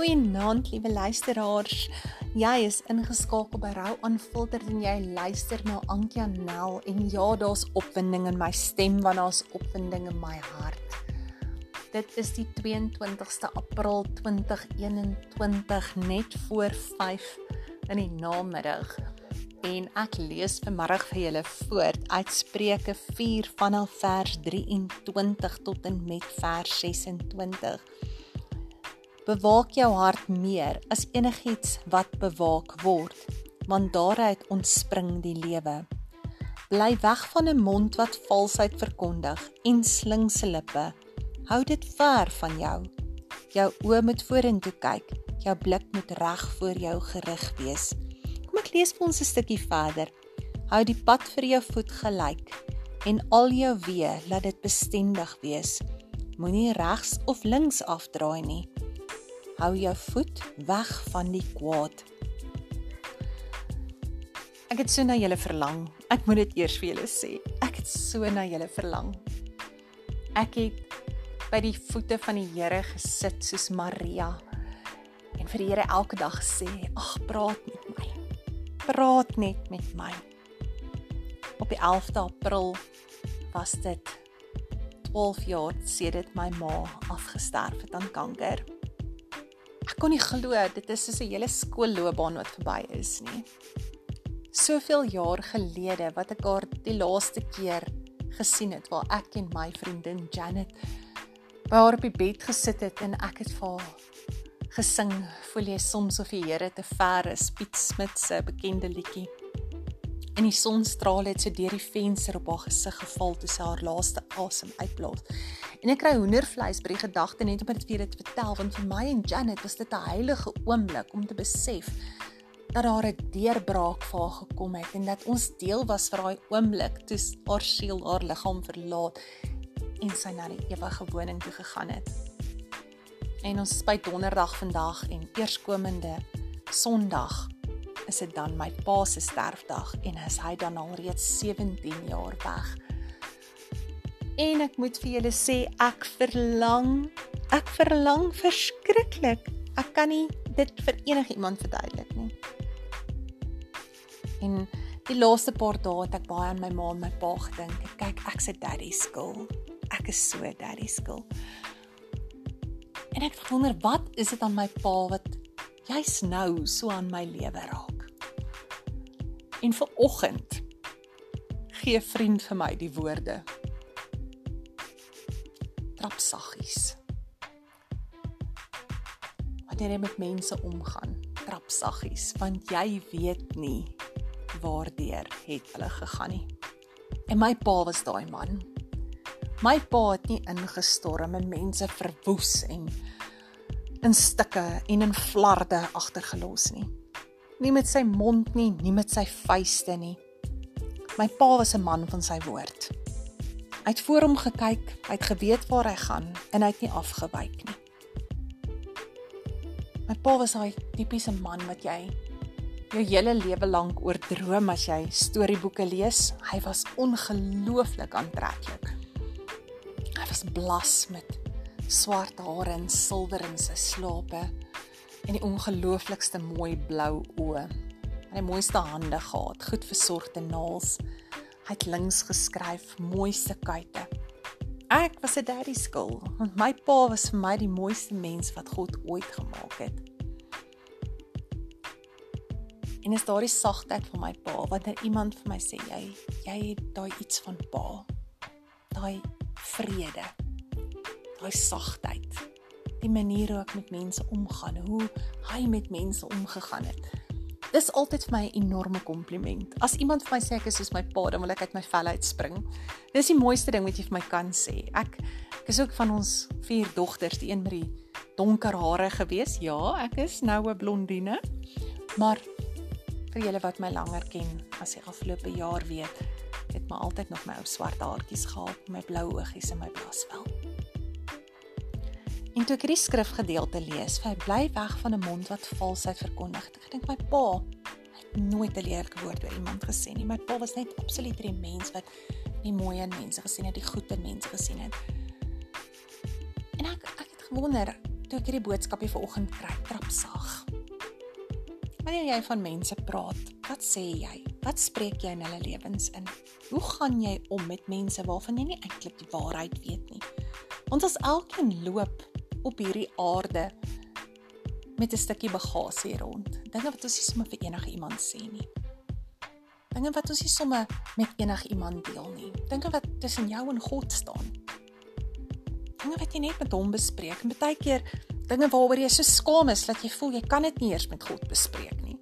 Goeienaand, liewe luisteraars. Jy is ingeskakel by Rou Aanfilter en jy luister na Ankia Nel en ja, daar's opwinding in my stem want daar's opwinding in my hart. Dit is die 22ste April 2021 net voor 5 in die namiddag en ek lees vanmiddag vir julle voort uit Spreuke 4 vanaf vers 23 tot en met vers 26. Bewaak jou hart meer as enigiets wat bewaak word, want daaruit ontspring die lewe. Bly weg van 'n mond wat valsheid verkondig en slinkse lippe. Hou dit ver van jou. Jou oë moet vorentoe kyk, jou blik moet reg voor jou gerig wees. Kom ek lees vir ons 'n stukkie verder. Hou die pad vir jou voet gelyk en al jou weë laat dit bestendig wees. Moenie regs of links afdraai nie hou jou voet weg van die kwaad. Ek het so na julle verlang. Ek moet dit eers vir julle sê. Ek het so na julle verlang. Ek het by die voete van die Here gesit soos Maria en vir die Here elke dag gesê: "Ag, praat met my. Praat net met my." Op die 11de April was dit 12 jaar sedit my ma afgesterf het aan kanker kon nie glo dit is soos 'n hele skoolloopbaan wat verby is nie. Soveel jaar gelede wat ek haar die laaste keer gesien het waar ek en my vriendin Janet by haar op die bed gesit het en ek het vir haar gesing voel jy soms of die Here te ver is Piet Smit se bekende liedjie en die sonstraal het so deur die venster op haar gesig geval toe sy haar laaste asem uitblaas. En ek kry hoendervleis by die gedagte net om dit vir dit te vertel want vir my en Janet was dit 'n heilige oomblik om te besef dat daar 'n deurbraak vir haar gekom het en dat ons deel was vir daai oomblik toe haar siel haar liggaam verlaat en sy na die ewige woning toe gegaan het. En ons is by donderdag vandag en eerskomende Sondag is dit dan my pa se sterfdag en is hy dan al reeds 17 jaar weg. En ek moet vir julle sê ek verlang, ek verlang verskriklik. Ek kan nie dit vir enigiemand verduidelik nie. En die laaste paar dae het ek baie aan my ma en my pa gedink. Kyk, ek's 'n daddy skill. Ek is so daddy skill. En ek wonder wat is dit aan my pa wat jy's nou so aan my lewe raak. En vir oggend gee vriend vir my die woorde. Saggies. Wanneer jy met mense omgaan, trap saggies want jy weet nie waardeur het hulle gegaan nie. En my pa was daai man. My pa het nie ingestorm en mense verwoes en in stukke en in flarde agtergelos nie nie met sy mond nie, nie met sy vuiste nie. My pa was 'n man van sy woord. Hy het voor hom gekyk, hy het geweet waar hy gaan en hy het nie afgewyk nie. My pa was daai tipiese man wat jy jou hele lewe lank oor droom as jy storieboeke lees. Hy was ongelooflik aantreklik. Hy was blas met swart hare en silwer in sy slape en die ongelooflikste mooi blou oë. Hy het die mooiste hande gehad, goed versorgde naels. Hy het links geskryf, mooiste kuite. Ek was 'n daddy skill, want my pa was vir my die mooiste mens wat God ooit gemaak het. En is daardie sagtheid van my pa wanneer iemand vir my sê jy jy het daai iets van pa. Daai vrede. Daai sagtheid die manier hoe ek met mense omgaan, hoe hy met mense omgegaan het. Dis altyd vir my 'n enorme kompliment. As iemand vir my sê ek is soos my pa, dan wil ek uit my vel uitspring. Dis die mooiste ding wat jy vir my kan sê. Ek ek is ook van ons vier dogters, die een met die donker hare gewees. Ja, ek is nou 'n blondine. Maar vir julle wat my langer ken, as die afgelope jaar weet, het my altyd nog my ou swart haartjies gehad, my blou oogies en my blasvel. En toe ek hierdie skrifgedeelte lees, vir bly weg van 'n mond wat valsheid verkondig. Ek dink my pa het nooit 'n lelike woord oor iemand gesê nie. My pa was net absoluut 'n mens wat die mooi in mense gesien het, die goed in mense gesien het. En ek ek het gewonder, toe ek hierdie boodskapie vanoggend kry, trapsag. Wanneer jy van mense praat, wat sê jy? Wat spreek jy in hulle lewens in? Hoe gaan jy om met mense waarvan jy nie eintlik die waarheid weet nie? Ons elkeen loop op hierdie aarde met 'n stukkie bagasie rond. Dinge wat ons nie sommer vir enige iemand sê nie. Dinge wat ons nie sommer met enige iemand deel nie. Dinge wat tussen jou en God staan dinge wat jy net met hom bespreek en baie keer dinge waaroor jy so skaam is dat jy voel jy kan dit nie eers met God bespreek nie.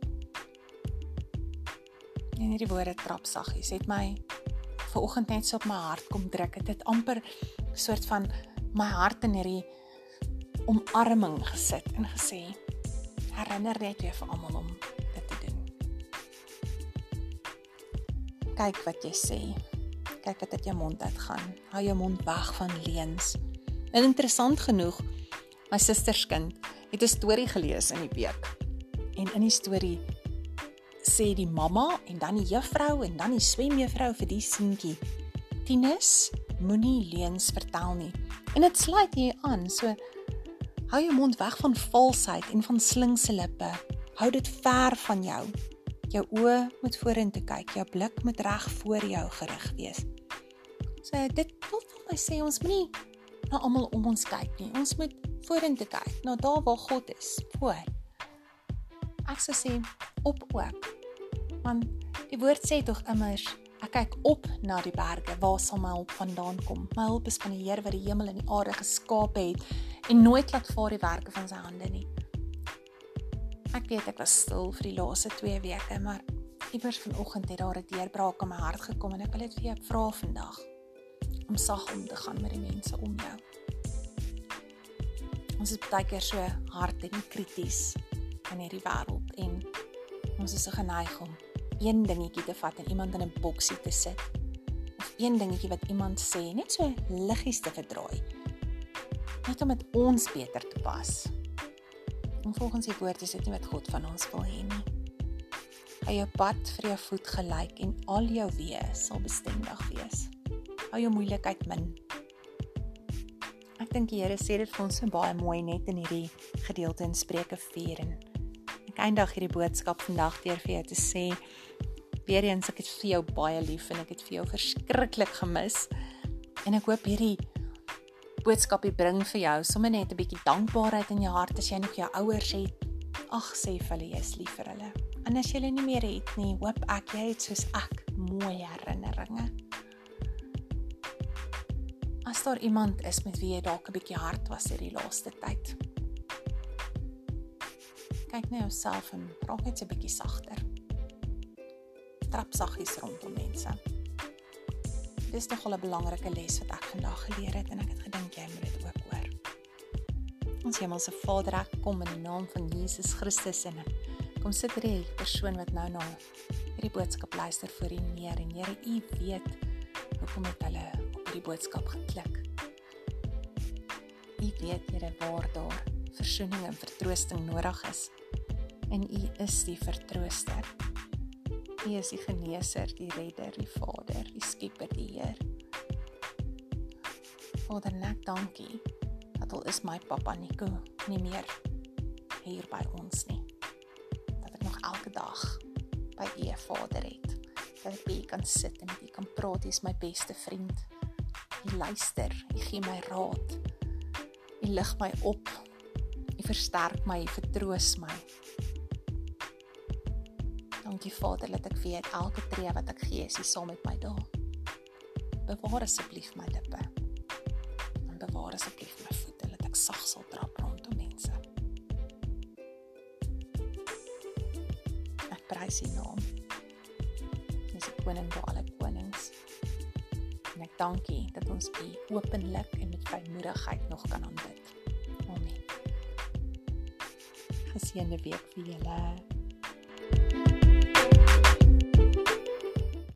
En hierdie woorde trap saggies het my ver oggend net so op my hart kom druk. Dit het amper soort van my hart in hierdie omarming gesit en gesê herinner net weer vir almal om dit te doen. Kyk wat jy sê. Kyk wat uit jou mond uitgaan. Hou jou mond weg van leuns. En interessant genoeg, my susterskind het 'n storie gelees in die week. En in die storie sê die mamma en dan die juffrou en dan die swemjuffrou vir die seentjie: "Tinus, moenie leuns vertel nie." En dit sluit hier aan. So hou jou mond weg van valsheid en van slinkse lippe. Hou dit ver van jou. Jou oë moet vorentoe kyk. Jou blik moet reg voor jou gerig wees. So dit wil vir my sê ons moenie na almal om ons kyk nie. Ons moet vorentoe kyk, na daar waar God is, voor. Ek sou sê op ook. Want die woord sê tog immers ek kyk op na die berge, waar sal my hulp vandaan kom? My hulp is van die Here wat die hemel en die aarde geskaap het en nooit laat vaar die werke van sy hande nie. Ek weet ek was stil vir die laaste 2 weke, maar iewers vanoggend het daar 'n deurbraak in my hart gekom en ek wil dit vir jou vra vandag om sag om te gaan met die mense om jou. Ons is baie keer so hard en krities in hierdie wêreld en ons is so geneig om een dingetjie te vat en iemand in 'n boksie te sit. Of een dingetjie wat iemand sê net so liggies te verdraai. Net om dit ons beter te pas. En volgens die woord is dit nie wat God van ons wil hê nie. Hy jou pad vir jou voet gelyk en al jou weë sal bestendig wees hou jou moeilikheid min. Ek dink die Here sê dit vir ons so baie mooi net in hierdie gedeelte in Spreuke 4 en ek eindig hierdie boodskap vandag deur vir jou te sê weer eens ek het vir jou baie lief en ek het vir jou verskriklik gemis. En ek hoop hierdie boodskapie bring vir jou sommer net 'n bietjie dankbaarheid in jou hart as jy nog jou ouers het. Ag sê vir hulle jy is lief vir hulle. En as jy hulle nie meer het nie, hoop ek jy het soos ek mooi herinneringe as daar iemand is met wie jy dalk 'n bietjie hard was hierdie laaste tyd. Kyk net jouself en raak net 'n bietjie sagter. Trap saggies rondom mense. Dis nogal 'n belangrike les wat ek vandag geleer het en ek het gedink jy moet dit ook hoor. Ons Hemelse Vader, ek kom in die naam van Jesus Christus en kom sit hierdie persoon wat nou na hierdie boodskap luister voor U neer en Here, U weet hoekom het hulle hierdie boodskap geklik. U weet Here waar daar versoening en vertroosting nodig is. En U is die vertrooster. U is die geneeser, die redder, die Vader, die skepper, die Heer. Vader, net dankie dat al is my pappa Nico nie meer hier by ons nie. Dat ek nog elke dag by U Vader het. Dat ek by U kan sit en met U kan praat. U is my beste vriend. U luister, U gee my raad. U lig my op. U versterk my, U vertroos my. Dankie Vader dat ek weet elke tree wat ek gee, is U saam met my daar. Bewaar asseblief my lippe. En bewaar asseblief my voete dat ek sag sal trap rondom mense. Ek prys U naam. Dis die koning van alle konings dankie dat ons U openlik en met vrymoedigheid nog kan aanbid. Amen. Geseënde week vir julle.